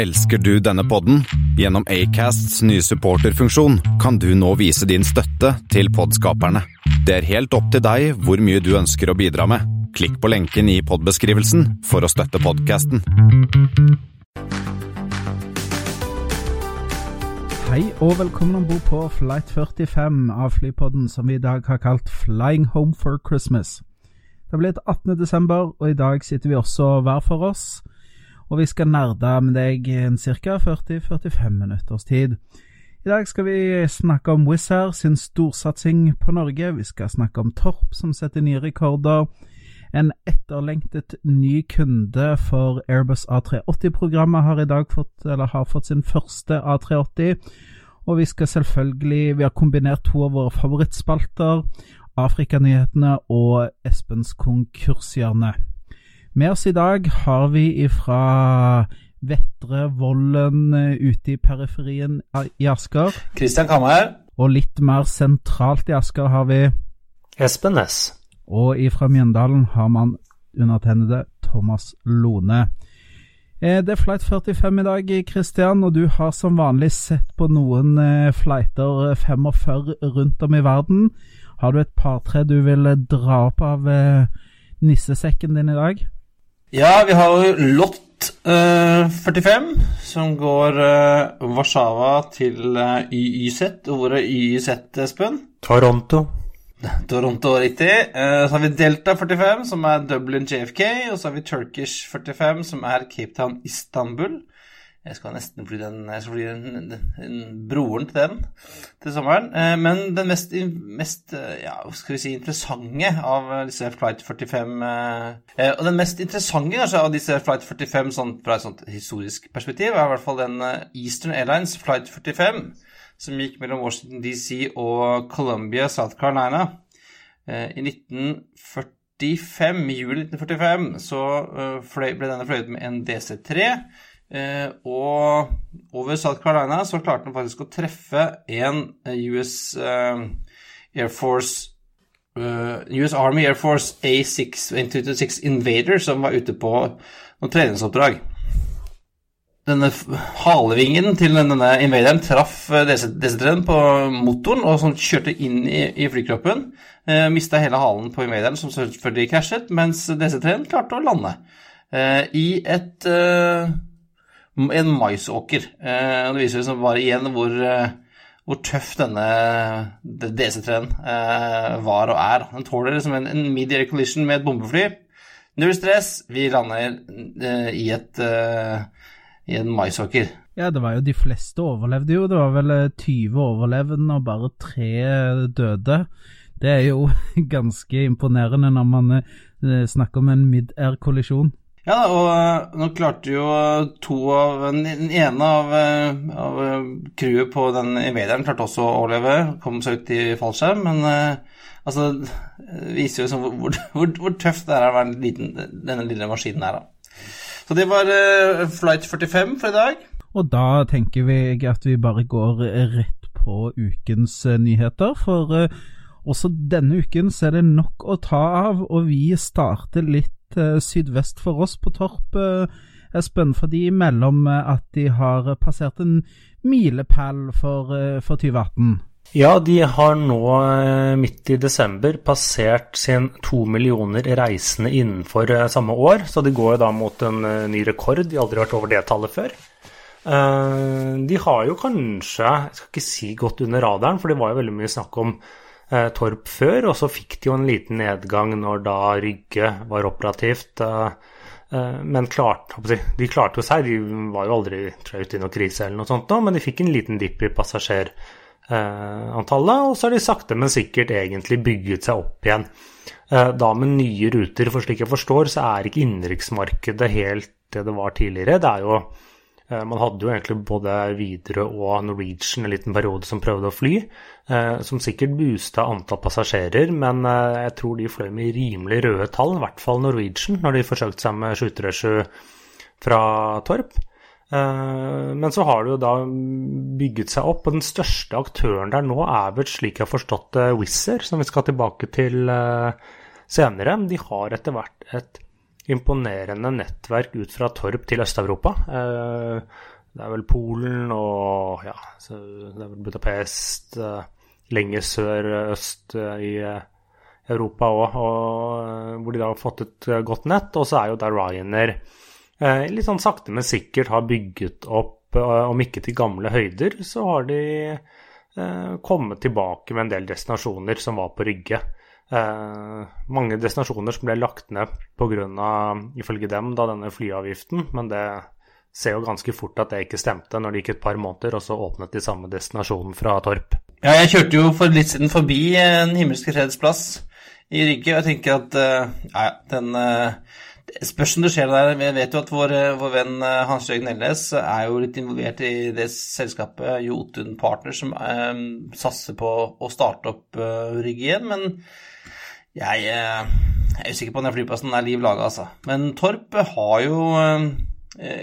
Elsker du denne podden? Gjennom Acasts nye supporterfunksjon kan du nå vise din støtte til podskaperne. Det er helt opp til deg hvor mye du ønsker å bidra med. Klikk på lenken i podbeskrivelsen for å støtte podkasten. Hei og velkommen om bord på Flight 45 av flypodden som vi i dag har kalt Flying Home for Christmas. Det er blitt 18. desember, og i dag sitter vi også hver for oss og vi skal nerde med deg en ca. 40-45 minutters tid. I dag skal vi snakke om Wizz Air sin storsatsing på Norge. Vi skal snakke om Torp som setter nye rekorder. En etterlengtet ny kunde for Airbus A380-programmet har i dag fått, eller har fått sin første A380. Og vi skal selvfølgelig Vi har kombinert to av våre favorittspalter. Afrikanyhetene og Espens konkurshjørne. Med oss i dag har vi ifra Vettre Vollen eh, ute i periferien i Asker. Kristian Kammer. Og litt mer sentralt i Asker har vi Espen Næss. Og ifra Mjøndalen har man undertegnede Thomas Lone. Eh, det er flight 45 i dag, Kristian, og du har som vanlig sett på noen eh, flighter 45 rundt om i verden. Har du et par-tre du vil dra opp av nissesekken din i dag? Ja, vi har jo Lott uh, 45, som går uh, Warszawa til eh, YYZ. Og hvor er YYZ, Espen? Toronto. Toronto, riktig. Uh, så har vi Delta 45, som er Dublin JFK. Og så har vi Turkish 45, som er Cape Town Istanbul. Jeg skal nesten fly den skal fly den, den, broren til den til sommeren. Eh, men den mest, mest eh, ja, skal vi si, interessante av disse Flight 45 eh, Og den mest interessante kanskje, av disse Flight 45 sånn, fra et sånt historisk perspektiv, er i hvert fall den Eastern Airlines Flight 45, som gikk mellom Washington DC og Columbia, South Carolina. I 1945, i juli 1945 så ble denne fløyet med en DC-3. Eh, og over South Carolina så klarte han faktisk å treffe en eh, US eh, Air Force US Army Air Force A6 Invader som var ute på noen treningsoppdrag. Denne halevingen til denne invaderen traff DC-3-en på motoren og som kjørte inn i, i flykroppen. Eh, Mista hele halen på invaderen, som selvfølgelig krasjet, mens DC-3-en klarte å lande eh, i et eh, en maisåker. Eh, det viser liksom bare igjen hvor, eh, hvor tøff denne DC-3-en eh, var og er. Den tåler liksom en, en mid-air collision med et bombefly. Null stress, vi lander i, et, i en maisåker. Ja, det var jo de fleste overlevde jo. Det var vel 20 overlevende og bare tre døde. Det er jo ganske imponerende når man snakker om en mid-air-kollisjon. Ja, og uh, nå klarte jo to av Den ene av, uh, av crewet på den invaderen klarte også å overleve, kom seg ut i fallskjerm, men altså Det viser jo liksom hvor, hvor, hvor, tøft det er å være liten, denne lille maskinen her, da. Så det var flight 45 for i dag. Og da tenker vi at vi bare går rett på ukens nyheter, for også denne uken så er det nok å ta av, og vi starter litt sydvest for oss på Torp, eh, Espen, for de melder eh, at de har passert en milepæl for, eh, for 2018. Ja, de har nå midt i desember passert sin to millioner reisende innenfor samme år. Så de går da mot en ny rekord. De har aldri vært over det tallet før. De har jo kanskje, jeg skal ikke si godt under radaren, for det var jo veldig mye snakk om eh, Torp før, og så fikk de jo en liten nedgang når da Rygge var operativt. Eh, eh, men klart, de klarte jo seg, de var jo aldri tror ute i noe krise eller noe sånt, men de fikk en liten dipp i passasjerantallet, og så har de sakte, men sikkert egentlig bygget seg opp igjen. Eh, da med nye ruter, for slik jeg forstår, så er ikke innenriksmarkedet helt det det var tidligere. Det er jo Eh, man hadde jo egentlig både Widerøe og Norwegian en liten periode som prøvde å fly, eh, som sikkert boosta antall passasjerer, men eh, jeg tror de fløy med rimelig røde tall, i hvert fall Norwegian, når de forsøkte seg med 737 fra Torp. Men så har det jo da bygget seg opp, og den største aktøren der nå er vel, slik jeg har forstått det, Wizz som vi skal tilbake til senere. De har etter hvert et imponerende nettverk ut fra Torp til Øst-Europa. Eh, det er vel Polen og ja, det er vel Budapest, lenger sør-øst i Europa òg, hvor de da har fått et godt nett. Og så er jo der Ryanair litt sånn sakte, men sikkert har bygget opp, om ikke til gamle høyder, så har de kommet tilbake med en del destinasjoner som var på Rygge. Eh, mange destinasjoner som ble lagt ned pga. ifølge dem da denne flyavgiften, men det ser jo ganske fort at det ikke stemte når det gikk et par måneder, og så åpnet de samme destinasjonen fra Torp. Ja, jeg kjørte jo for litt siden forbi En himmelske freds plass i Rygge, og jeg tenker at uh, ja, den uh, Spørs om det skjer der. Vi vet jo at vår, vår venn Hans Jørgen Elnes er jo litt involvert i det selskapet Jotun Partner som um, satser på å starte opp uh, Rygge igjen. Men jeg, eh, jeg er usikker på om den flyplassen er liv laga, altså. Men Torp har jo eh,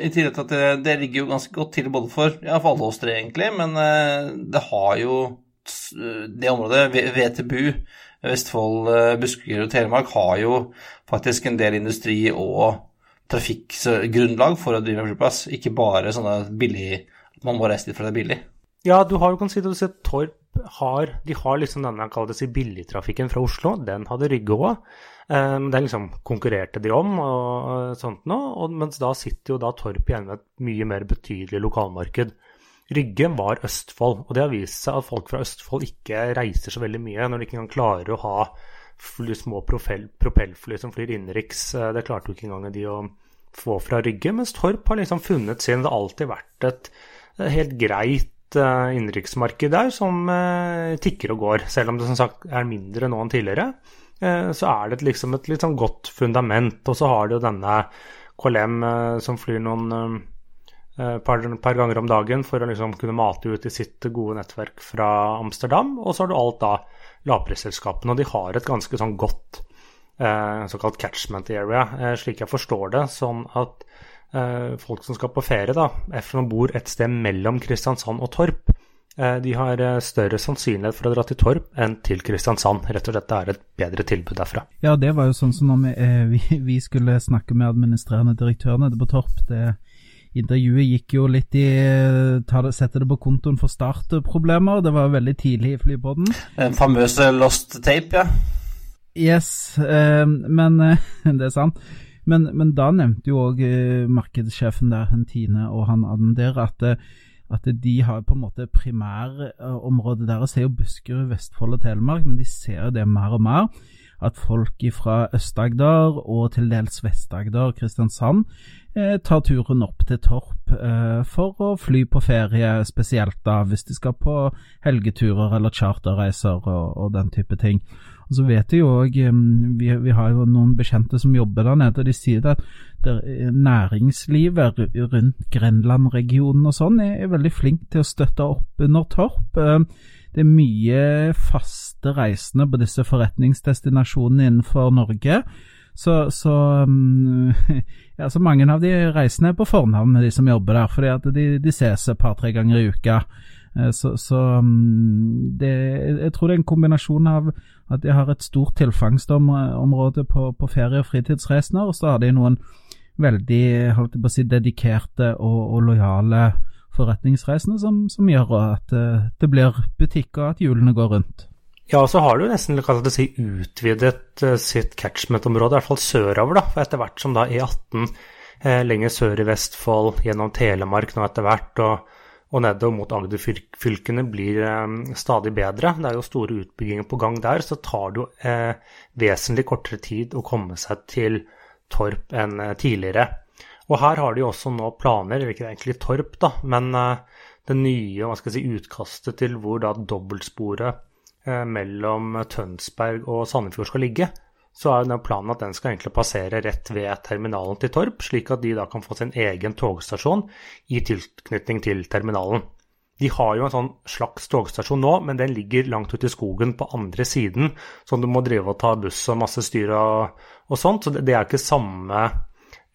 I tillegg til at det, det, ligger jo ganske godt til både for, ja, for alle oss tre, egentlig, men eh, det har jo Det området, VTBU, Vestfold, Buskerud og Telemark, har jo faktisk en del industri og trafikkgrunnlag for å drive en flyplass, ikke bare sånne billig Man må reise dit for det er billig. Ja, du har jo kan si det, du ser Torp har, de har liksom denne si, billigtrafikken fra Oslo. Den hadde Rygge òg. Um, den liksom konkurrerte de om, og, og sånt noe, og, mens da sitter jo da Torp igjen med et mye mer betydelig lokalmarked. Rygge var Østfold, og det har vist seg at folk fra Østfold ikke reiser så veldig mye når de ikke engang klarer å ha fly, små propellfly som flyr innenriks. Eh, det klarte jo ikke engang de å få fra Rygge, mens Torp har liksom funnet sin. Det har alltid vært et helt greit uh, innenriksmarked der som uh, tikker og går. Selv om det som sagt er mindre nå enn tidligere, uh, så er det liksom et litt sånn godt fundament. Og så har du jo denne KLM som flyr noen par, par, ganger om dagen for å liksom kunne mate ut i sitt gode nettverk fra Amsterdam. Og så har du alt da lavprisselskapene, og de har et ganske sånn godt såkalt catchment area, slik jeg forstår det. Sånn at Eh, folk som skal på ferie, da, som bor et sted mellom Kristiansand og Torp, eh, de har eh, større sannsynlighet for å dra til Torp enn til Kristiansand. Rett og slett det er et bedre tilbud derfra. Ja, det var jo sånn som når vi, vi skulle snakke med administrerende direktør nede på Torp. det Intervjuet gikk jo litt i det, Sette det på kontoen for startproblemer. Det var veldig tidlig i flybåten. Den famøse lost tape, ja. Yes, eh, men det er sant. Men, men da nevnte jo òg eh, markedssjefen der, Tine og han Adam at, eh, at de har på en måte primærområdet deres er jo Buskerud, Vestfold og Telemark, men de ser jo det mer og mer. At folk fra Øst-Agder og til dels Vest-Agder, Kristiansand, eh, tar turen opp til Torp eh, for å fly på ferie, spesielt da hvis de skal på helgeturer eller charterreiser og, og den type ting. Og så vet jeg jo òg vi, vi, har jo noen bekjente som jobber der nede, og de sier at næringslivet rundt Grenland-regionen og sånn er, veldig flink til å støtte opp under Torp. Det er mye faste reisende på disse forretningsdestinasjonene innenfor Norge. Så, så, ja, så mange av de reisende er på fornavn med de som jobber der, fordi de, de ses et par-tre ganger i uka. Eh, så, så mm, det, jeg tror det er en kombinasjon av at jeg har et stort tilfangstområde på, på ferie- og fritidsreisende, og så har de noen veldig holdt jeg på å si, dedikerte og, og lojale forretningsreisende som, som gjør at uh, det blir butikk og at hjulene går rundt. Ja, og så har du nesten si, utvidet uh, sitt catchment-område, i hvert fall sørover, da, for etter hvert som da E18 eh, lenger sør i Vestfold, gjennom Telemark nå etter hvert, og og nedover mot Agder-fylkene blir eh, stadig bedre. Det er jo store utbygginger på gang der, så tar det jo eh, vesentlig kortere tid å komme seg til Torp enn eh, tidligere. Og her har de også nå planer, eller ikke egentlig Torp, da, men eh, det nye si, utkastet til hvor da dobbeltsporet eh, mellom Tønsberg og Sandefjord skal ligge så er den planen at den skal egentlig passere rett ved terminalen til Torp, slik at de da kan få sin egen togstasjon i tilknytning til terminalen. De har jo en sånn slags togstasjon nå, men den ligger langt ute i skogen på andre siden, så du må drive og ta buss og masse styr og, og sånt. Så det, det, er ikke samme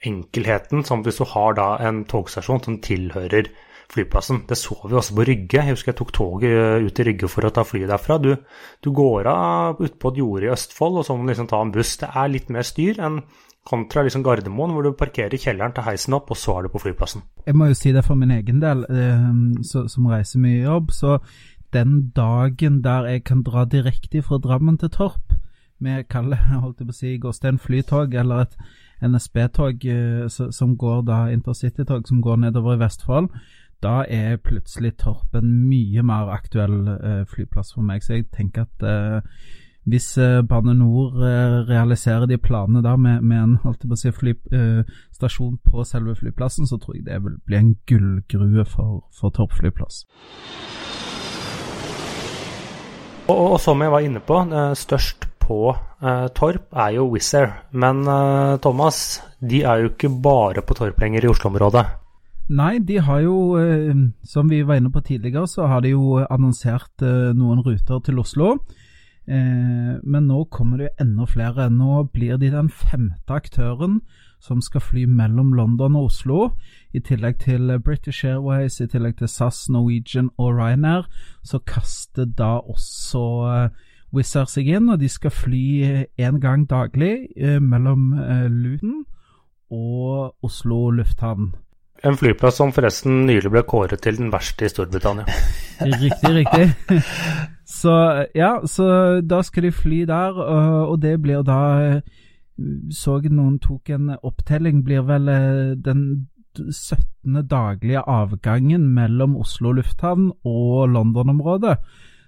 enkelheten som hvis du har da en togstasjon som tilhører flyplassen. Det så vi også på Rygge. Jeg husker jeg tok toget ut til Rygge for å ta flyet derfra. Du, du går av utpå et jorde i Østfold, og så må du liksom ta en buss. Det er litt mer styr enn Kontra liksom Gardermoen, hvor du parkerer kjelleren til heisen opp, og så er du på flyplassen. Jeg må jo si det for min egen del, eh, som reiser mye jobb. Så den dagen der jeg kan dra direkte fra Drammen til Torp med kalle, holdt jeg på å si, Gåstein flytog eller et NSB-tog eh, som går da intercitytog som går nedover i Vestfold, da er plutselig Torp en mye mer aktuell eh, flyplass for meg. Så jeg tenker at eh, hvis eh, Bane Nor realiserer de planene der med, med en holdt på å si, flystasjon eh, på selve flyplassen, så tror jeg det vil bli en gullgrue for, for Torp flyplass. Og, og, som jeg var inne på, størst på eh, Torp er jo Wizz Air. Men eh, Thomas, de er jo ikke bare på Torp lenger i Oslo-området. Nei, de har jo, eh, som vi var inne på tidligere, så har de jo annonsert noen ruter til Oslo. Men nå kommer det jo enda flere. Nå blir de den femte aktøren som skal fly mellom London og Oslo. I tillegg til British Airways, i tillegg til SAS, Norwegian og Ryanair, så kaster da også Wizz Air seg inn, og de skal fly én gang daglig mellom Luton og Oslo lufthavn. En flyplass som forresten nylig ble kåret til den verste i Storbritannia. riktig, riktig. Så ja, så da skal de fly der, og det blir da Så noen tok en opptelling, blir vel den 17. daglige avgangen mellom Oslo lufthavn og London-området.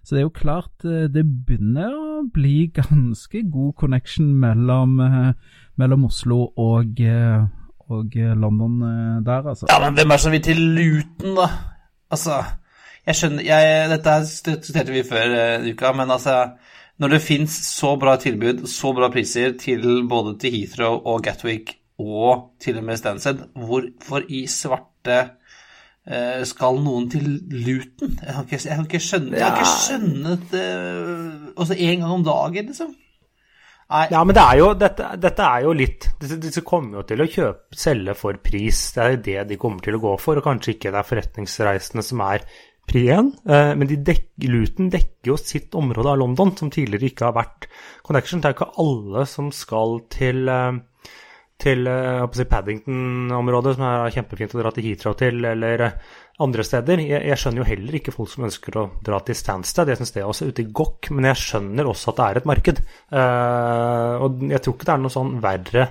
Så det er jo klart det begynner å bli ganske god connection mellom, mellom Oslo og og eh, London eh, der, altså. Ja, men hvem er det som vil til Luton, da? Altså, jeg skjønner jeg, Dette diskuterte vi før uh, uka, men altså Når det fins så bra tilbud, så bra priser til både til Heathrow og Gatwick og til og med Stansted, hvorfor i svarte uh, skal noen til Luton? Jeg kan ikke, jeg kan ikke skjønne, jeg kan ikke skjønne det Også én gang om dagen, liksom. Ja, men det er jo, dette, dette er jo litt disse, kommer jo til å kjøpe, selge for pris. Det er jo det de kommer til å gå for. Og kanskje ikke det er forretningsreisende som er pri én. Eh, men de dek, Luton dekker jo sitt område av London som tidligere ikke har vært connection. Det er ikke alle som skal til eh, til eh, Paddington-området, som er kjempefint å dra til Heathrow til, eller andre steder. Jeg, jeg, skjønner jo heller ikke folk som ønsker å dra til Stansted, jeg syns det er også ute i gokk, men jeg skjønner også at det er et marked. Uh, og jeg tror ikke det er noe sånn verre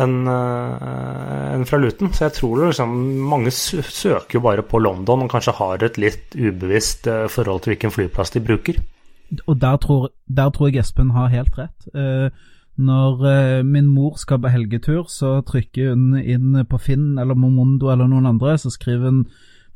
enn uh, en fra Luton. Så jeg tror liksom mange søker jo bare på London og kanskje har et litt ubevisst uh, forhold til hvilken flyplass de bruker. Og der tror, der tror jeg Espen har helt rett. Når min mor skal på helgetur, så trykker hun inn på Finn eller Momondo eller noen andre, så skriver hun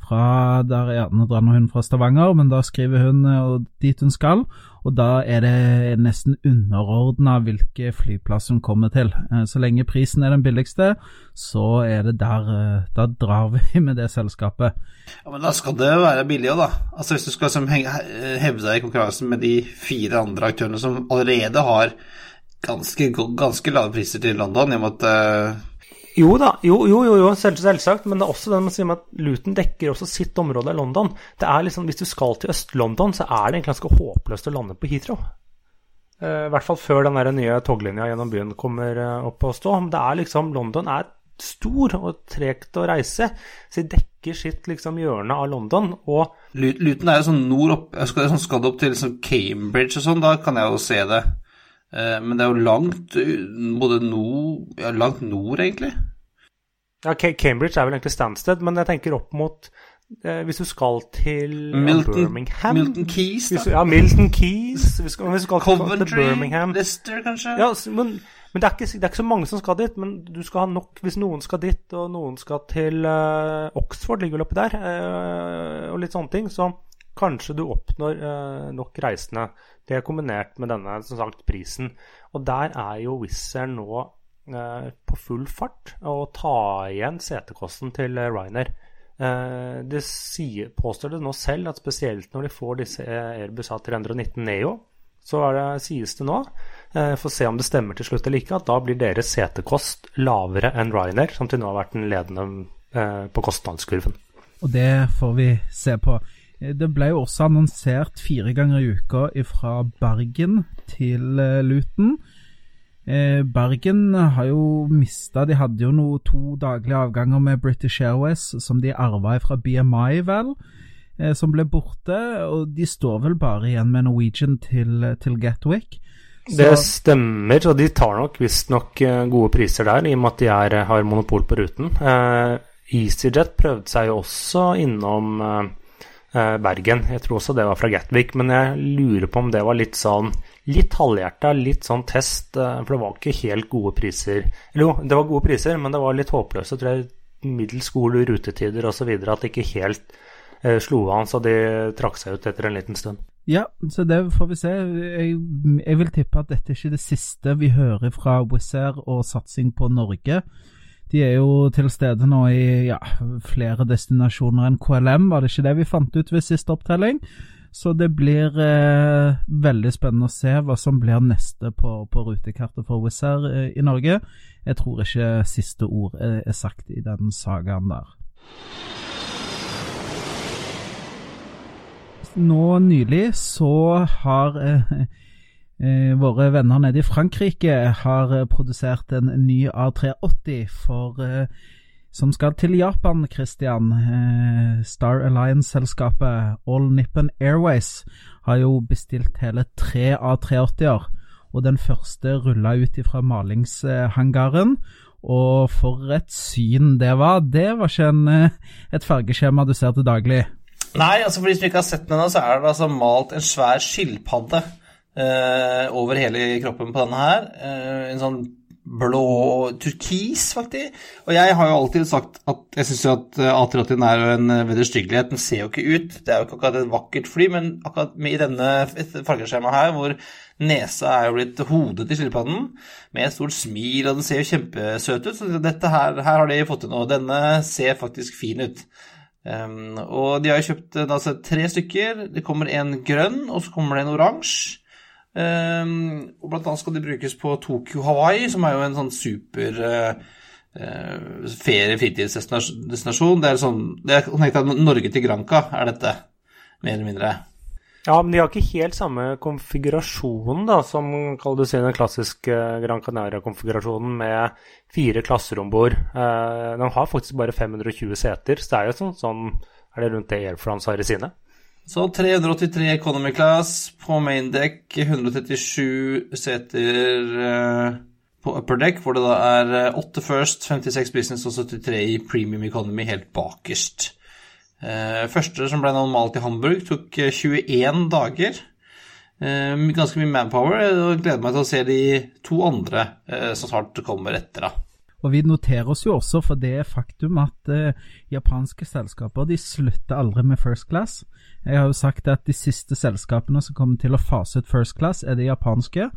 fra der, Nå drar hun fra Stavanger, men da skriver hun uh, dit hun skal. Og da er det nesten underordna hvilke flyplass hun kommer til. Uh, så lenge prisen er den billigste, så er det der uh, Da drar vi med det selskapet. Ja, Men da skal det være billig òg, da. Altså Hvis du skal liksom, hevde deg i konkurransen med de fire andre aktørene som allerede har ganske, ganske lave priser til London, i og med at jo da, jo, jo, jo, selvsagt, men det er også det man sier med at Luton dekker også sitt område i London. Det er liksom, Hvis du skal til Øst-London, så er det egentlig ganske håpløst å lande på Heathrow. Uh, I hvert fall før den der nye toglinja gjennom byen kommer uh, opp og stå. Det er liksom, London er stor og tregt å reise, så de dekker sitt liksom hjørne av London. og Luton er jo sånn nord opp, skal, sånn, skal opp til liksom Cambridge og sånn, da kan jeg jo se det. Uh, men det er jo langt både nord, ja, langt nord, egentlig. Ja, Cambridge er vel egentlig Stansted, men jeg tenker opp mot eh, Hvis du skal til Milton, Birmingham Milton Keys, da. Hvis, ja, Milton Keys. Hvis, hvis du skal Coventry, til Birmingham Leicester, kanskje? Ja, men, men det, er ikke, det, er ikke, så mange som skal dit. Men du skal ha nok hvis noen skal dit, og noen skal til uh, Oxford, ligger vel oppi der, uh, og litt sånne ting. Så kanskje du oppnår uh, nok reisende. Det er kombinert med denne som sagt, prisen. Og der er jo Wizz nå Eh, på full fart og ta igjen setekosten til eh, Ryanair. Eh, det sier, påstår det nå selv at spesielt når de får disse Airbus A319 Neo, så det, sies det nå, får se om det stemmer til slutt eller ikke, at da blir deres setekost lavere enn Ryanair, som til nå har vært den ledende på kostnadskurven. Og det får vi se på. Det ble jo også annonsert fire ganger i uka fra Bergen til Luton. Eh, Bergen har jo mista De hadde jo noe to daglige avganger med British Airways som de arva fra BMI, vel, eh, som ble borte. Og de står vel bare igjen med Norwegian til, til Gatwick. Så... Det stemmer, og de tar nok visstnok eh, gode priser der, i og med at de er, har monopol på ruten. Eh, EasyJet prøvde seg jo også innom eh, Bergen. Jeg tror også det var fra Gatwick, men jeg lurer på om det var litt sånn litt halvhjerta, litt sånn test, eh, for det var ikke helt gode priser. Eller jo, det var gode priser, men det var litt håpløse, tror jeg, middels gode rutetider osv. At det ikke helt eh, slo an, så de trakk seg ut etter en liten stund. Ja, så det får vi se. Jeg, jeg vil tippe at dette er ikke det siste vi hører fra Wizz Air og satsing på Norge. De er jo til stede nå i ja, flere destinasjoner enn KLM, var det ikke det vi fant ut ved siste opptelling? Så det blir eh, veldig spennende å se hva som blir neste på, på rutekartet for Wizz Air eh, i Norge. Jeg tror ikke siste ord er, er sagt i den sagaen der. Nå nylig så har eh, eh, våre venner nede i Frankrike har produsert en ny A380 for eh, som skal til Japan, Christian. Eh, Star Alliance-selskapet All Nippon Airways har jo bestilt hele tre A380-er. Og den første rulla ut fra malingshangaren. Og for et syn det var. Det var ikke en, eh, et fargeskjema du ser til daglig. Nei, altså for de som ikke har sett den ennå, så er det altså malt en svær skilpadde eh, over hele kroppen på denne her. Eh, en sånn blå turkis, faktisk. Og jeg har jo alltid sagt at jeg syns at eh, A380 er en eh, vederstyggelighet. Den ser jo ikke ut. Det er jo ikke akkurat et vakkert fly, men akkurat i denne fargeskjemaet her, hvor nesa er jo blitt hodet til skilpadden, med et stort smil, og den ser jo kjempesøt ut. Så dette her, her har de fått til noe. Denne ser faktisk fin ut. Um, og de har jo kjøpt altså, tre stykker. Det kommer en grønn, og så kommer det en oransje. Um, og blant annet skal de brukes på Tokyo Hawaii, som er jo en sånn super uh, uh, ferie-fritidsdestinasjon. Det er sånn Det er connecta Norge til Granca, er dette, mer eller mindre. Ja, men de har ikke helt samme konfigurasjon da, som kall si, den klassiske Gran Canaria-konfigurasjonen med fire klasser om bord. Uh, de har faktisk bare 520 seter, så det er jo sånn, sånn Er det rundt det Air France har i sine? Så 383 economy class på main deck, 137 seter uh, på upper deck, hvor det da er 8 first, 56 business og 73 i premium economy helt bakerst. Uh, første som ble normalt i Hamburg, tok 21 dager. Ganske mye manpower. Jeg gleder meg til å se de to andre som snart kommer etter. da. Og vi noterer oss jo også for det faktum at uh, japanske selskaper de slutter aldri med first class. Jeg har jo sagt at de siste selskapene som kommer til å fase ut first class, er de japanske.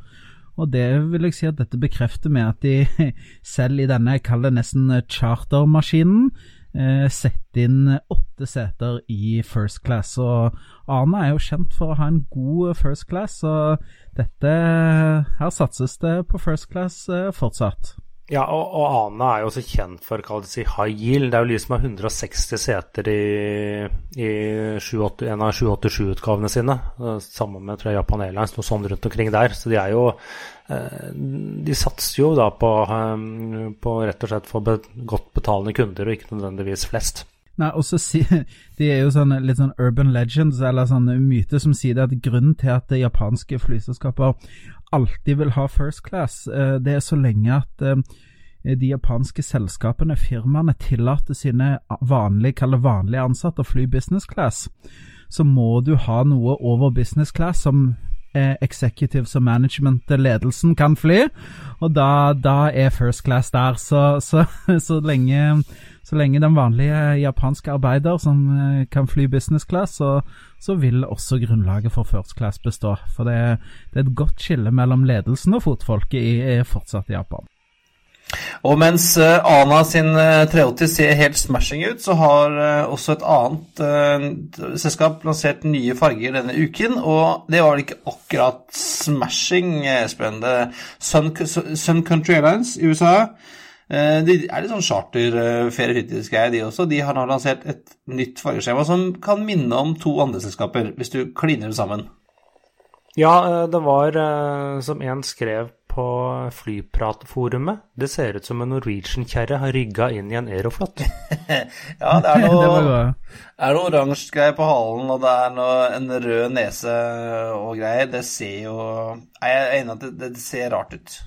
Og det vil jeg si at dette bekrefter med at de selv i denne, jeg kaller det nesten chartermaskinen, eh, setter inn åtte seter i first class. Og Arne er jo kjent for å ha en god first class, og dette Her satses det på first class eh, fortsatt. Ja, og, og Ana er jo også kjent for å si high yield. Det er jo de som har 160 seter i, i 7, en av 787-utgavene sine. Sammen med tror jeg, Japan Airlines, noe sånt rundt omkring der. Så de er jo eh, De satser jo da på, eh, på rett og slett få godt betalende kunder, og ikke nødvendigvis flest. Nei, og så si, De er jo sånn, litt sånn urban legends, eller sånn myter som sier det at grunnen til at japanske flyselskaper alltid vil ha first class, eh, det er så lenge at eh, de japanske selskapene, firmaene, tillater sine vanlige, vanlige ansatte å fly business class, så må du ha noe over business class som executives og management-ledelsen kan fly, og da, da, er first class der. Så, så, så, lenge, så, lenge, den vanlige japanske arbeider som kan fly business class, så, vil også grunnlaget for first class bestå. For det, det er et godt skille mellom ledelsen og fotfolket i, i fortsatt Japan. Og mens uh, Ana sin uh, 380 ser helt smashing ut, så har uh, også et annet selskap lansert nye farger denne uken. Og det var ikke akkurat smashing, Espen. Sun, Sun Country Airlines i USA Eh, de er litt sånn charterferie-fritidsgreier, de også. De har nå lansert et nytt fargeskjema som kan minne om to andre selskaper, hvis du kliner dem sammen. Ja, eh, det var, eh, som en skrev på flypratforumet. Det ser ut som en Norwegian-kjerre har rygga inn i en Aeroflot. ja, det er noe, er noe oransje greier på halen, og det er noe, en rød nese og greier. Det ser jo Jeg er enig at det, det, ser rart ut.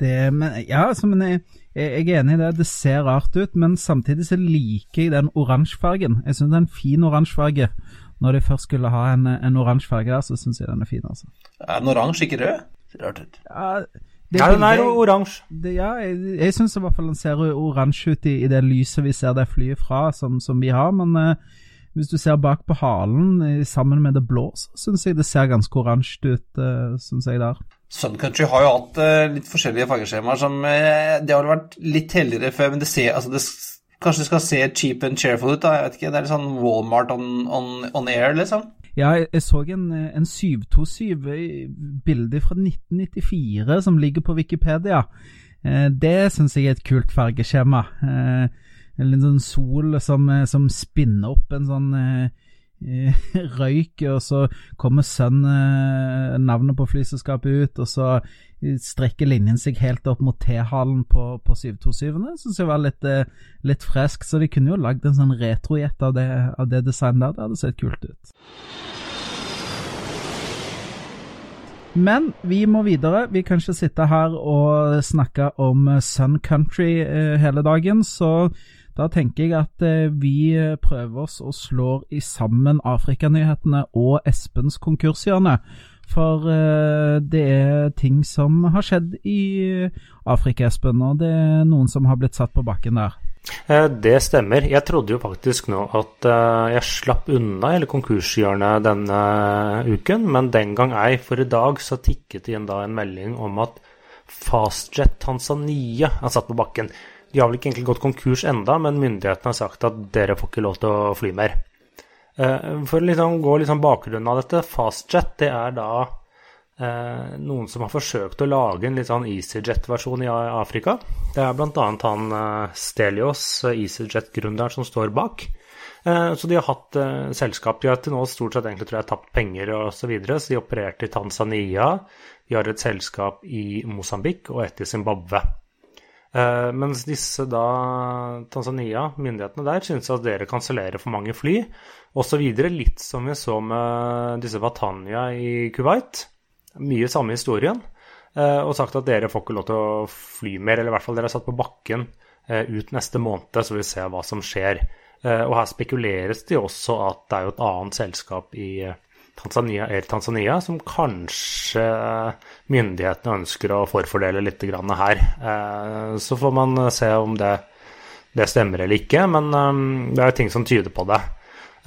Det, men, ja, altså, men jeg, jeg, er enig i det. Det ser rart ut, men samtidig så liker jeg den oransje fargen. Jeg syns det er en fin oransje farge. Når de først skulle ha en, en oransje farge der, så syns jeg den er fin, altså. Er den oransje, ikke rød? Ser rart ut. Ja, ja den er jo oransje. Ja, jeg, jeg syns i hvert fall den ser oransje ut i, i, det lyset vi ser det flyet fra, som, som vi har. Men uh, hvis du ser bak på halen uh, sammen med det blå, så syns jeg det ser ganske oransje ut, uh, eh, syns jeg der. Sun Country har jo hatt uh, litt forskjellige fargeskjemaer som Det har vært litt heldigere før, men det ser altså det Kanskje det skal se cheap and cheerful ut, da. Jeg vet ikke. Det er litt sånn Walmart on, on, on air, liksom. Ja, jeg så en, en 727-bilde fra 1994 som ligger på Wikipedia. Eh, det syns jeg er et kult fargeskjema. Eh, en sånn sol som, som spinner opp en sånn eh, røyk, og så kommer Sun, navnet på flyselskapet, ut, og så strekker linjen seg helt opp mot T-halen på, på 727-ene. Syns jeg var litt, litt fresk, så de kunne jo lagd en sånn retrojet av, av, det designet der. Det hadde sett kult ut. Men vi må videre. Vi kan ikke sitte her og snakke om Sun Country eh, hele dagen, så da tenker jeg at eh, vi prøver oss og slår i sammen Afrikanyhetene og Espens konkurshjørne. For eh, det er ting som har skjedd i Afrika, Espen, og det er noen som har blitt satt på bakken der. Eh, det stemmer. Jeg trodde jo faktisk nå at eh, jeg slapp unna hele konkurshjørnet denne uken, men den gang ei. For i dag så tikket det inn da en melding om at Fastjet Tanzania er satt på bakken. De har vel ikke egentlig gått konkurs enda, men myndighetene har sagt at dere får ikke lov til å fly mer. Eh, for å liksom gå liksom bakgrunnen av dette, Fastjet det er da eh, noen som har forsøkt å lage en litt sånn EasyJet-versjon i Afrika. Det er bl.a. han eh, Stelios, eh, EasyJet-gründeren, som står bak. Eh, så de har hatt eh, selskap. De har til nå stort sett egentlig tror jeg tapt penger osv. Så, så de opererte i Tanzania. De har et selskap i Mosambik og et i Zimbabwe. Uh, mens disse da, Tanzania, myndighetene der, synes at dere kansellerer for mange fly osv. Litt som vi så med disse Watanya i Kuwait mye samme historien, eh, og sagt at dere får ikke lov til å fly mer, eller i hvert fall dere er satt på bakken eh, ut neste måned, så vi ser hva som skjer. Eh, og her spekuleres det også at det er jo et annet selskap i Tanzania, Air Tanzania som kanskje myndighetene ønsker å forfordele litt her. Så får man se om det, det stemmer eller ikke, men det er jo ting som tyder på det.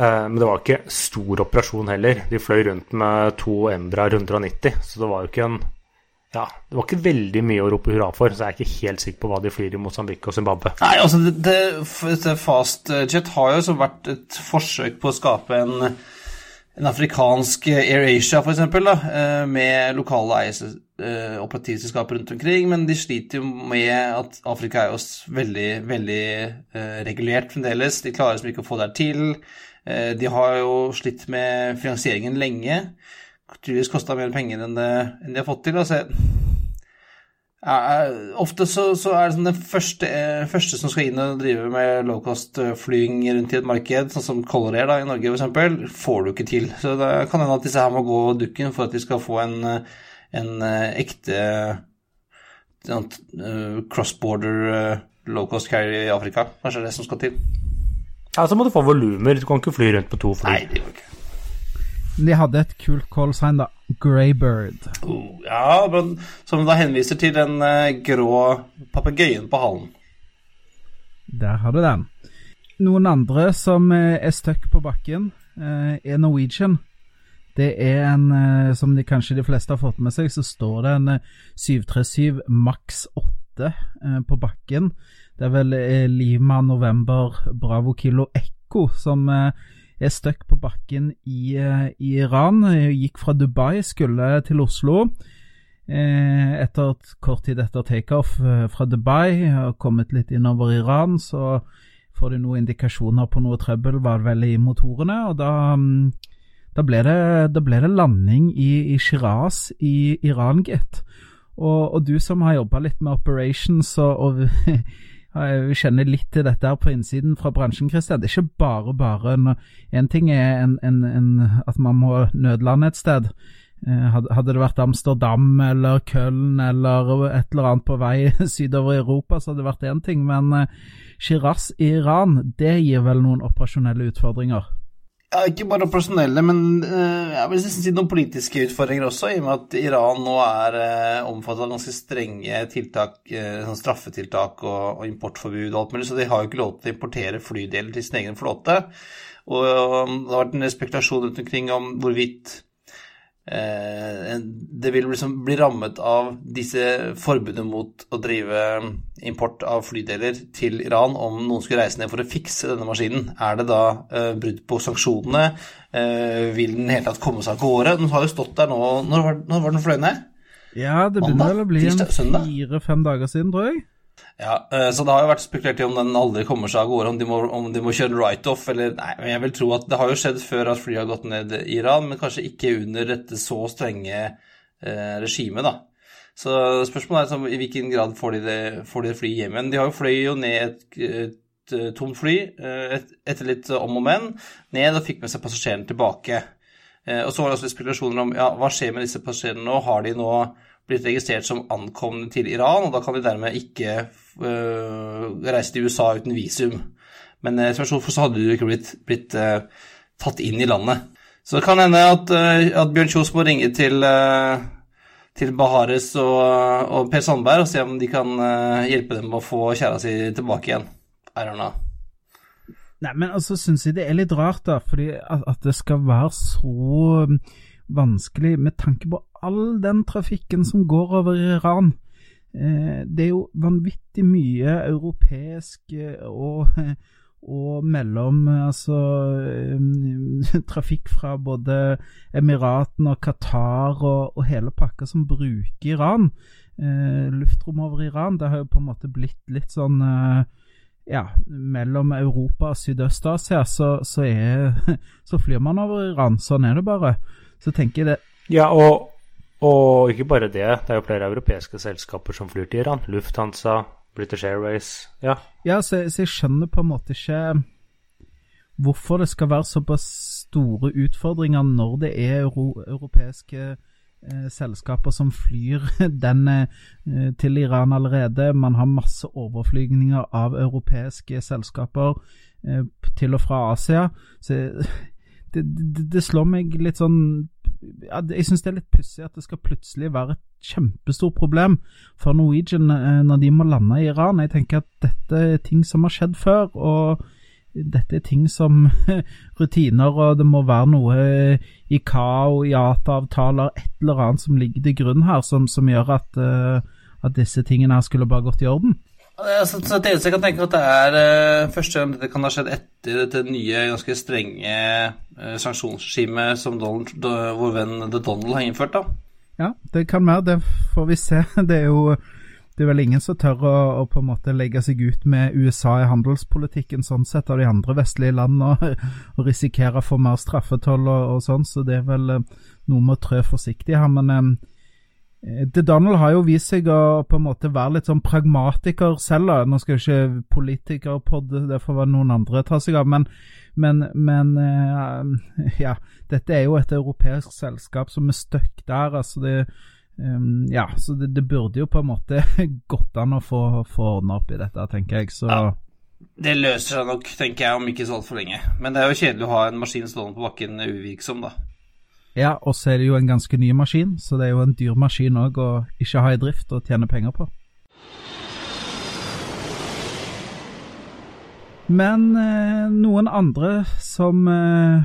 Eh, men det var ikke stor operasjon heller. De fløy rundt med to Embra 190, så det var jo ikke en ja, Det var ikke veldig mye å rope hurra for, så jeg er ikke helt sikker på hva de flyr i Mosambik og Zimbabwe. Nei, altså det, det, Fastjet har jo vært et forsøk på å skape en, en afrikansk AirAsia, f.eks., eh, med lokale eh, operativselskaper rundt omkring, men de sliter jo med at Afrika er jo veldig, veldig regulert fremdeles. De klarer liksom ikke å få det til. Eh, de har jo slitt med finansieringen lenge. Tydeligvis kosta mer penger enn, det, enn, de har fått til. Altså, ja, ofte så, så, er det som den første, eh, første, som skal inn og drive med low-cost-flying eh, rundt i et marked, sånn som Color Air da, i Norge f.eks., får du ikke til. Så det kan hende at disse her må gå dukken for at de skal få en, en ekte cross-border low-cost carrier i Afrika. Kanskje det er det som skal til. Ja, så må du få volumer. Du kan ikke fly rundt på to fly. Nei, det gjør ikke. De hadde et kult callsign, da. Greybird. Oh, ja, men, som da henviser til den eh, grå papegøyen på halen. Der har du den. Noen andre som eh, er stuck på bakken, eh, er Norwegian. Det er en, som de kanskje de fleste har fått med seg, så står det en 737 Max 8 på bakken. Det er vel eh, Lima November Bravo Kilo Ekko som eh, er stuck på bakken i, eh, i, Iran. Gikk fra Dubai, skulle til Oslo. Etter kort tid etter takeoff fra Dubai, har kommet litt innover Iran, så får de noen indikasjoner på noe trøbbel, var det vel i motorene. og da, mm, da, ble, det, da ble det landing i, i Shiraz i Iran, gitt. Og, og du som har jobba litt med operations og, og kjenner litt til dette her på innsiden fra bransjen, Christian. Det er ikke bare bare. En ting er en, en, en, at man må nødlande et sted. Eh, hadde det vært Amsterdam eller Köln eller et eller annet på vei sydover i Europa, så hadde det vært én ting. Men eh, Shiraz i Iran, det gir vel noen operasjonelle utfordringer? Ja, Ikke bare personelle, men uh, jeg vil si noen politiske utfordringer også, i og med at Iran nå er uh, omfattet av ganske strenge tiltak, uh, sånn straffetiltak og, og, importforbud og alt mulig, så de har jo ikke lov til å importere flydeler til sin egen flåte. Og, og det har vært en spekulasjon rundt omkring om hvorvidt Eh, det vil liksom bli rammet av disse forbudene mot å drive import av flydeler til Iran om noen skulle reise ned for å fikse denne maskinen. Er det da uh, brudd på sanksjonene? Uh, vil den hele tatt komme seg av gårde? Den har jo stått der nå Når var, når var den fløy ned? Ja, det begynner vel å bli fire-fem dager siden, tror jeg. Ja, eh, så det har jo vært spekulert i om den aldri kommer seg av gårde, om de må, om de må kjøre write-off eller Nei, men jeg vil tro at det har jo skjedd før at flyet har gått ned i Iran, men kanskje ikke under dette så strenge eh, regimet, da. Så spørsmålet er liksom, i hvilken grad får de det, får de det flyet hjem igjen. De har jo fløy jo ned et, et, et tomt fly eh, et, etter litt om og men, ned og fikk med seg passasjerene tilbake. Eh, og så var det også spekulasjoner om ja, hva skjer med disse passasjerene nå? Har de nå blitt registrert som ankomne til Iran, og da kan de dermed ikke uh, reise til USA uten visum. Men uh, så hadde de jo ikke blitt, blitt uh, tatt inn i landet. Så det kan hende at, uh, at Bjørn Kjos må ringe til, til Bahares og, og, Per Sandberg og se om de kan hjelpe dem med å få kjæra si tilbake igjen. I don't know. Nei, men altså syns jeg det er litt rart, da, fordi at, at det skal være så vanskelig med tanke på all den trafikken som går over Iran. Eh, det er jo vanvittig mye europeisk eh, og, og mellom altså eh, trafikk fra både Emiratene og Qatar og, og, hele pakka som bruker Iran. luftrom over Iran, det har jo på en måte blitt litt sånn ja, mellom Europa og Sydøst-Asia, så, så, så, flyr man over Iran. Sånn er det bare. Så tenker jeg det Ja, og og ikke bare det, det er jo flere europeiske selskaper som flyr til Iran. Lufthansa, British Airways, ja. Ja, så, så jeg skjønner på en måte ikke hvorfor det skal være såpass store utfordringer når det er euro, europeiske eh, selskaper som flyr den eh, til Iran allerede. Man har masse overflygninger av europeiske selskaper eh, til og fra Asia. Så det, det, det slår meg litt sånn ja, Jeg syns det er litt pussig at det skal plutselig være et kjempestort problem for Norwegian eh, når de må lande i Iran. Jeg tenker at dette er ting som har skjedd før, og dette er ting som rutiner, og det må være noe i KAO, IATA-avtaler, et eller annet som ligger til grunn her, som, som gjør at, uh, at disse tingene her skulle bare gått i orden. Så, så det eneste jeg kan tenke at det er uh, første gang dette kan ha skjedd etter dette nye, ganske strenge uh, sanksjonsregimet som Donald, vår venn The Donald har innført, da. Ja, det kan være. Det får vi se. Det er jo det er vel ingen som tør å, å, på en måte legge seg ut med USA i handelspolitikken sånn sett av de andre vestlige landene og, risikere få mer straffetoll og, og, sånn, så det er vel uh, noe med å trø forsiktig her. Men Eh, The Donald har jo vist seg å på en måte være litt sånn pragmatiker selv. da. Nå skal jo ikke politikerpod, det får være noen andre ta seg av. Men, men, men uh, ja, dette er jo et europeisk selskap som er stuck der. altså det um, Ja, så det, det, burde jo på en måte gått an å få, få ordna opp i dette, tenker jeg. Så ja. Det løser seg nok, tenker jeg, om ikke så altfor lenge. Men det er jo kjedelig å ha en maskin stående på bakken uvirksom, da. Ja, og så er det jo en ganske ny maskin, så det er jo en dyr maskin òg å ikke ha i drift og tjene penger på. Men eh, noen andre som eh,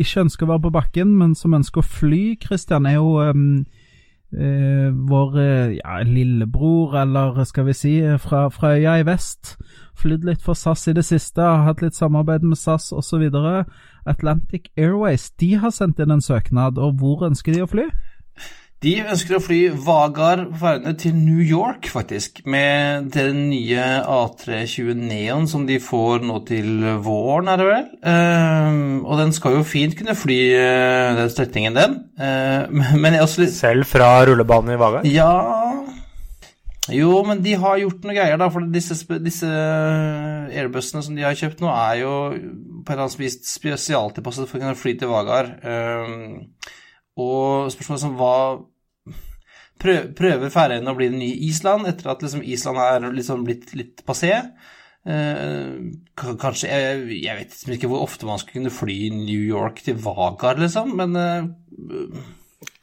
ikke ønsker å være på bakken, men som ønsker å fly, Christian, er jo eh, vår eh, ja, lillebror, eller skal vi si, fra, fra øya i vest. Flydd litt for SAS i det siste, hatt litt samarbeid med SAS osv. Atlantic Airways de har sendt inn en søknad, og hvor ønsker de å fly? De ønsker å fly Vagar Færøyene til New York, faktisk, med den nye A320 Neon som de får nå til våren, er det vel. Uh, og den skal jo fint kunne fly uh, den strekningen, den. Uh, men jeg også litt Selv fra rullebanen i Vagar? Ja Jo, men de har gjort noe greier, da. For disse, disse airbussene som de har kjøpt nå, er jo på en eller annen vis spesialtilpasset for å kunne fly til Vagar. og spørsmålet som hva prøver Færøyene å bli det nye Island, etter at liksom Island er liksom blitt litt passé. Eh, kanskje jeg, jeg, vet ikke hvor ofte man skulle kunne fly New York til Vagar, liksom, men eh,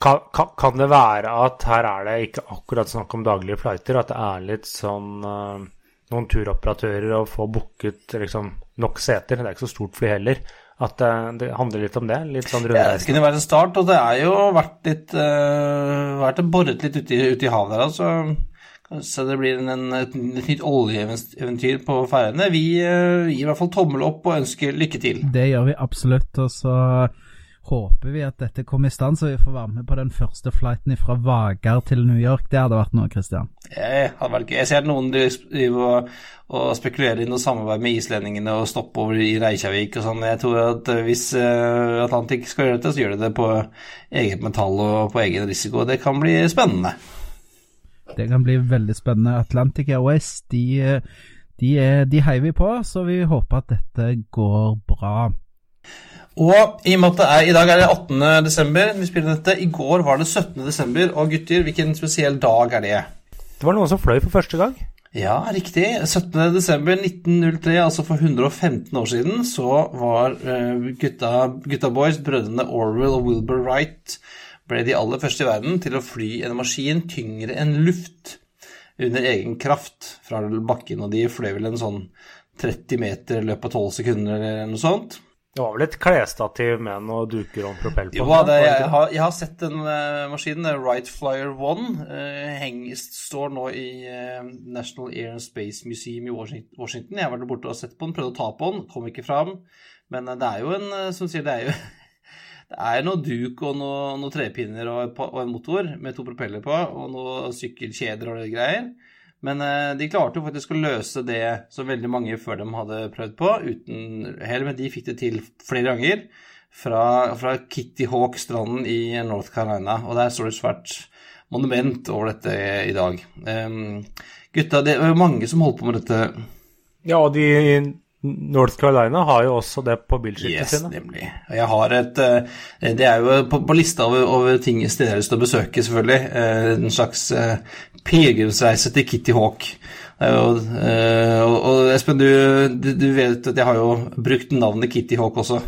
kan, kan, kan, det være at her er det ikke akkurat snakk om daglige flighter, at det er litt sånn uh, noen turoperatører å få booket liksom, nok seter? Det er ikke så stort fly heller. At det, det, handler litt om det? Litt sånn? Ja, det kunne være en start, og det er jo vært litt uh, vært boret litt ute i, ute i havet der, altså. Så det blir en, en, et, et nytt oljeeventyr på Færøyene. Vi uh, gir i hvert fall tommel opp og ønsker lykke til. Det gjør vi absolutt. og så håper vi at dette kommer i stand, så vi får være med på den første flighten fra Vagar til New York. Det hadde vært noe, Christian. Jeg, vært. Jeg ser noen driver og, spekulerer i noe samarbeid med islendingene og stoppe over i Reykjavik og sånn. Jeg tror at hvis uh, Atlantic skal gjøre dette, så gjør de det på eget metall og på egen risiko. Det kan bli spennende. Det kan bli veldig spennende. Atlantic Airways, de, de, de heier vi på, så vi håper at dette går bra. Og i og med at det er, i dag er det 18. desember, vi spiller dette. I går var det 17. desember. Og gutter, hvilken spesiell dag er det? Det var noen som fløy for første gang. Ja, riktig. 17. desember 1903, altså for 115 år siden, så var uh, gutta, gutta boys, brødrene Orwell og Wilbur Wright, ble de aller første i verden til å fly en maskin tyngre enn luft under egen kraft fra bakken. Og de fløy vel en sånn 30 meter i løpet av 12 sekunder eller noe sånt. Det var vel et klesstativ med noen duker og propell på? Jo, det, jeg, har, jeg, har, sett den uh, maskinen. Wright Flyer One. Uh, heng, står nå i uh, National Air and Space Museum i Washington. Jeg har vært borte og sett på den, prøvde å ta på den, kom ikke fram. Men det er jo en som sier, det er jo det er noe duk og noen noe trepinner og, og, en motor med to propeller på, og noen sykkelkjeder og det greier. Men eh, de klarte jo faktisk å løse det som veldig mange før dem hadde prøvd på, uten hell. Men de fikk det til flere ganger fra, fra Kitty Hawk-stranden i North Carolina. Og der står det et svært monument over dette i dag. Um, gutta, det var mange som holdt på med dette. Ja, og de North Carolina har jo også det på bilskiltene yes, sine. Nemlig. Jeg har et eh, Det er jo på, på lista over, over ting steder jeg har lyst til å besøke, selvfølgelig. Eh, en slags pilegrimsreise til Kitty Hawk. Og, eh, og, og Espen, du, du, vet at jeg har jo brukt navnet Kitty Hawk også.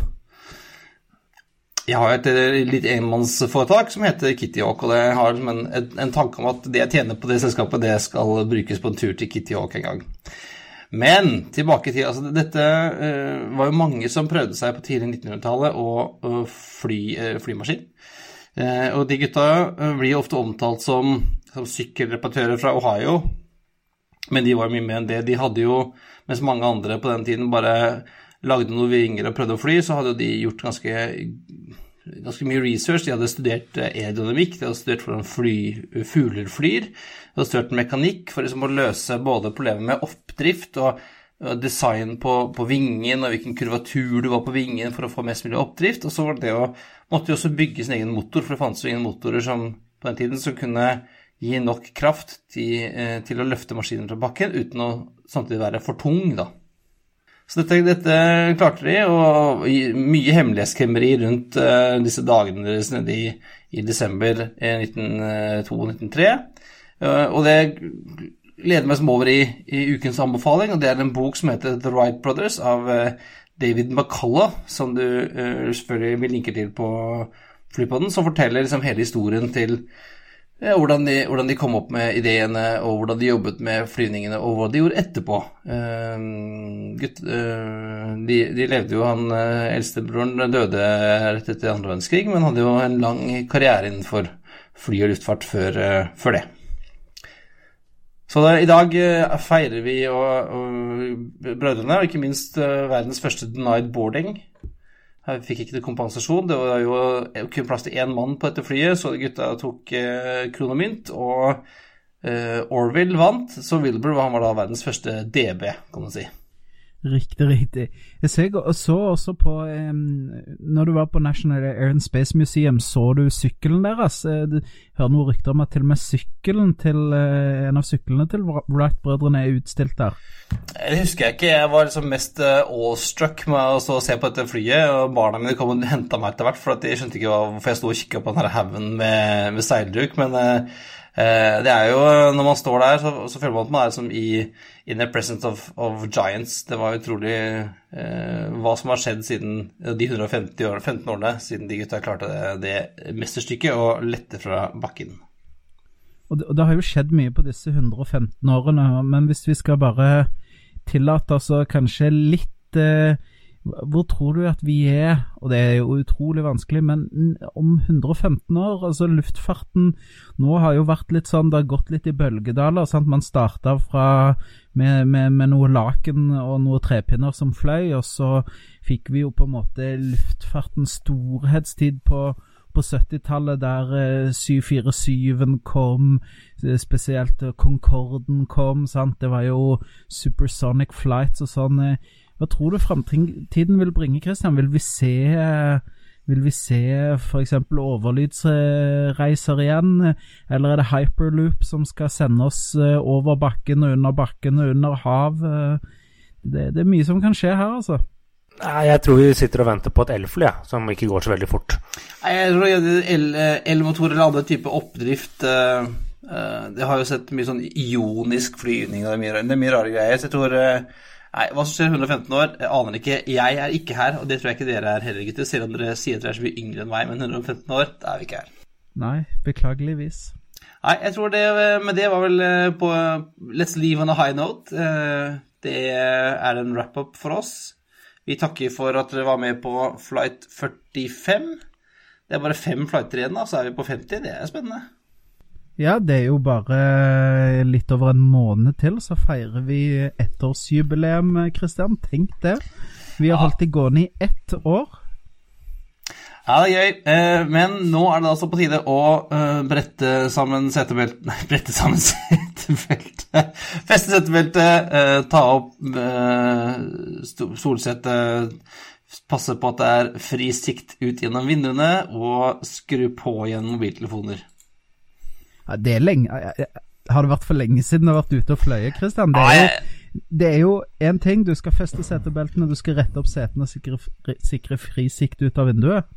Jeg har et eh, litt enmannsforetak som heter Kitty Hawk, og jeg har en, en, tanke om at det jeg tjener på det selskapet, det skal brukes på en tur til Kitty Hawk en gang. Men tilbake til altså Dette uh, var jo mange som prøvde seg på tidlig 1900-tallet å uh, fly uh, flymaskin. og de gutta blir ofte omtalt som som sykkelreparatører fra Ohio. Men de var mye mer enn det. De hadde jo, mens mange andre på den tiden bare lagde noen vinger og prøvde å fly, så hadde de gjort ganske, ganske mye research. De hadde studert eh, aerodynamikk, de hadde studert hvordan fly, fugler flyr. De hadde studert mekanikk for liksom å løse både problemet med oppdrift og design på, på, vingen og hvilken kurvatur du var på vingen for å få mest mulig oppdrift. Og så var det å måtte de også bygge sin egen motor, for det fantes jo ingen motorer som på den tiden som kunne gi nok kraft til, eh, til, å løfte maskinen fra bakken uten å samtidig være for tung. da. Så dette, dette klarte de, og mye hemmelighetskremmeri rundt uh, disse dagene deres nede i, i desember 1902-1903. Uh, og det leder meg som over i, i, ukens anbefaling, og det er en bok som heter The Wright Brothers av David McCullough, som du selvfølgelig vil linke til på Flypodden, som forteller liksom hele historien til hvordan, de, hvordan, de, kom opp med ideene, og hvordan de jobbet med flyvningene, og hva de gjorde etterpå. Uh, gutt, uh, de, de, levde jo Han uh, eldstebroren døde rett etter andre verdenskrig, men hadde jo en lang karriere innenfor fly og luftfart før, før det. Så da, i dag feirer vi og, og brødrene, og ikke minst verdens første denied boarding Jeg fikk ikke kompensasjon. Det var jo kun plass til én mann på dette flyet, så gutta tok eh, kronomynt. Og eh, Orville vant, så Wilbur han var da verdens første DB, kan man si. Riktig, riktig. Jeg så også på um, Når du var på National Air and Space Museum, så du sykkelen deres? Eh, du hører noen rykter om at til og med sykkelen til uh, en av syklene til Wright-brødrene er utstilt der? Det husker jeg ikke. Jeg var liksom mest uh, awestruck med å stå se på dette flyet. og Barna mine kom og henta meg etter hvert, for de skjønte ikke hvorfor jeg sto og kikka på den haugen med, med seilduk. Men uh, det er jo Når man står der, så, så føler man at man er som i in the presence of, of giants. Det var utrolig eh, hva som har skjedd siden de 150 år, 15 årene siden de gutta klarte det, det mesterstykket å lette fra bakken. Og det, og det, har jo skjedd mye på disse 115 årene, men hvis vi skal bare tillate oss kanskje litt eh, hvor tror du at vi er, og det er jo utrolig vanskelig, men om 115 år altså Luftfarten nå har jo vært litt sånn, det har gått litt i bølgedaler. sant? Man starta med, med, med, noe laken og noen trepinner som fløy, og så fikk vi jo på en måte luftfartens storhetstid på på 70-tallet, der eh, 747-en kom, eh, spesielt Concorden kom. sant? Det var jo supersonic flights og sånn. Eh, hva tror du framtiden vil bringe, Christian? Vil vi se vil vi se f.eks. overlydsreiser igjen, eller er det hyperloop som skal sende oss eh, over bakken og under bakken og under hav? Det, det er mye som kan skje her, altså. Nei, Jeg tror vi sitter og venter på et elfly, ja, som ikke går så veldig fort. Nei, Jeg tror elmotor eller andre type oppdrift uh, uh, Det har jo sett mye sånn ionisk flyvning, det er mye, det er mye rare greier. Så jeg tror uh, Nei, hva som skjer 115 år, jeg aner ikke. Jeg er ikke her, og det tror jeg ikke dere er heller, gutter. Selv om dere sier at dere er så mye yngre enn meg, men 115 år, da er vi ikke her. Nei, beklageligvis. Nei, jeg tror det med det var vel eh, på Let's leave on a high note. Eh, det er en wrap-up for oss. Vi takker for at dere var med på flight 45. Det er bare fem flighter igjen, da, så er vi på 50. Det er spennende. Ja, det er jo bare litt over en måned til, så feirer vi ettårsjubileum, Kristian. Tenk det. Vi har holdt det gående i ett år. Ja, det er gøy. Eh, men nå er det altså på tide å eh, brette sammen setebeltet Nei, brette sammen setebeltet. Feste setebeltet, eh, ta opp solsettet, passe på at det er fri sikt ut gjennom vinduene, og skru på igjen mobiltelefoner. Ja, det er lenge Har det vært for lenge siden du har vært ute og fløyet, Christian? Det er jo det er jo en ting. Du skal feste setebeltene, du skal rette opp setene og sikre, sikre fri sikt ut av vinduet.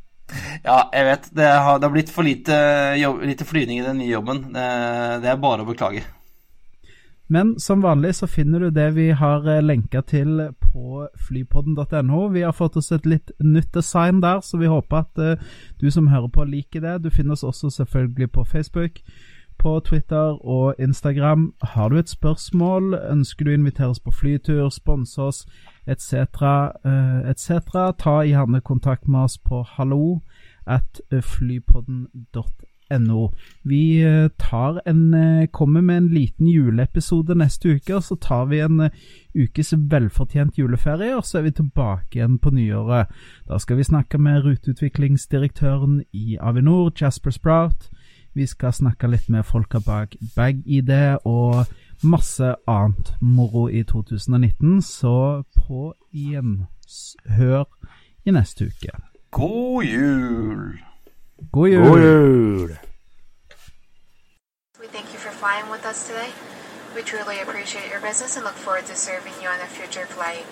Ja, jeg vet. Det har, det har blitt for lite, jobb, lite, flyvning i den nye jobben. Det, er bare å beklage. Men som vanlig så finner du det vi har eh, lenka til på flypodden.no. Vi har fått oss et litt nytt design der, så vi håper at uh, du som hører på, liker det. Du finner oss også selvfølgelig på Facebook på Twitter og Instagram. Har du et spørsmål, ønsker du å invitere oss på flytur, sponse oss etc., uh, etc., ta gjerne kontakt med oss på hallo at flypodden.no. Vi uh, tar en, kommer med en liten juleepisode neste uke, og så tar vi en ukes velfortjent juleferie, og så er vi tilbake igjen på nyåret. Da skal vi snakke med ruteutviklingsdirektøren i Avinor, Jasper Sprout. Vi skal snakke litt med folka bak BagID og masse annet moro i 2019, så på gjenhør i neste uke. God jul! God jul! God jul! We thank you for flying with us today. We truly appreciate your business and look forward to serving you on a future flight.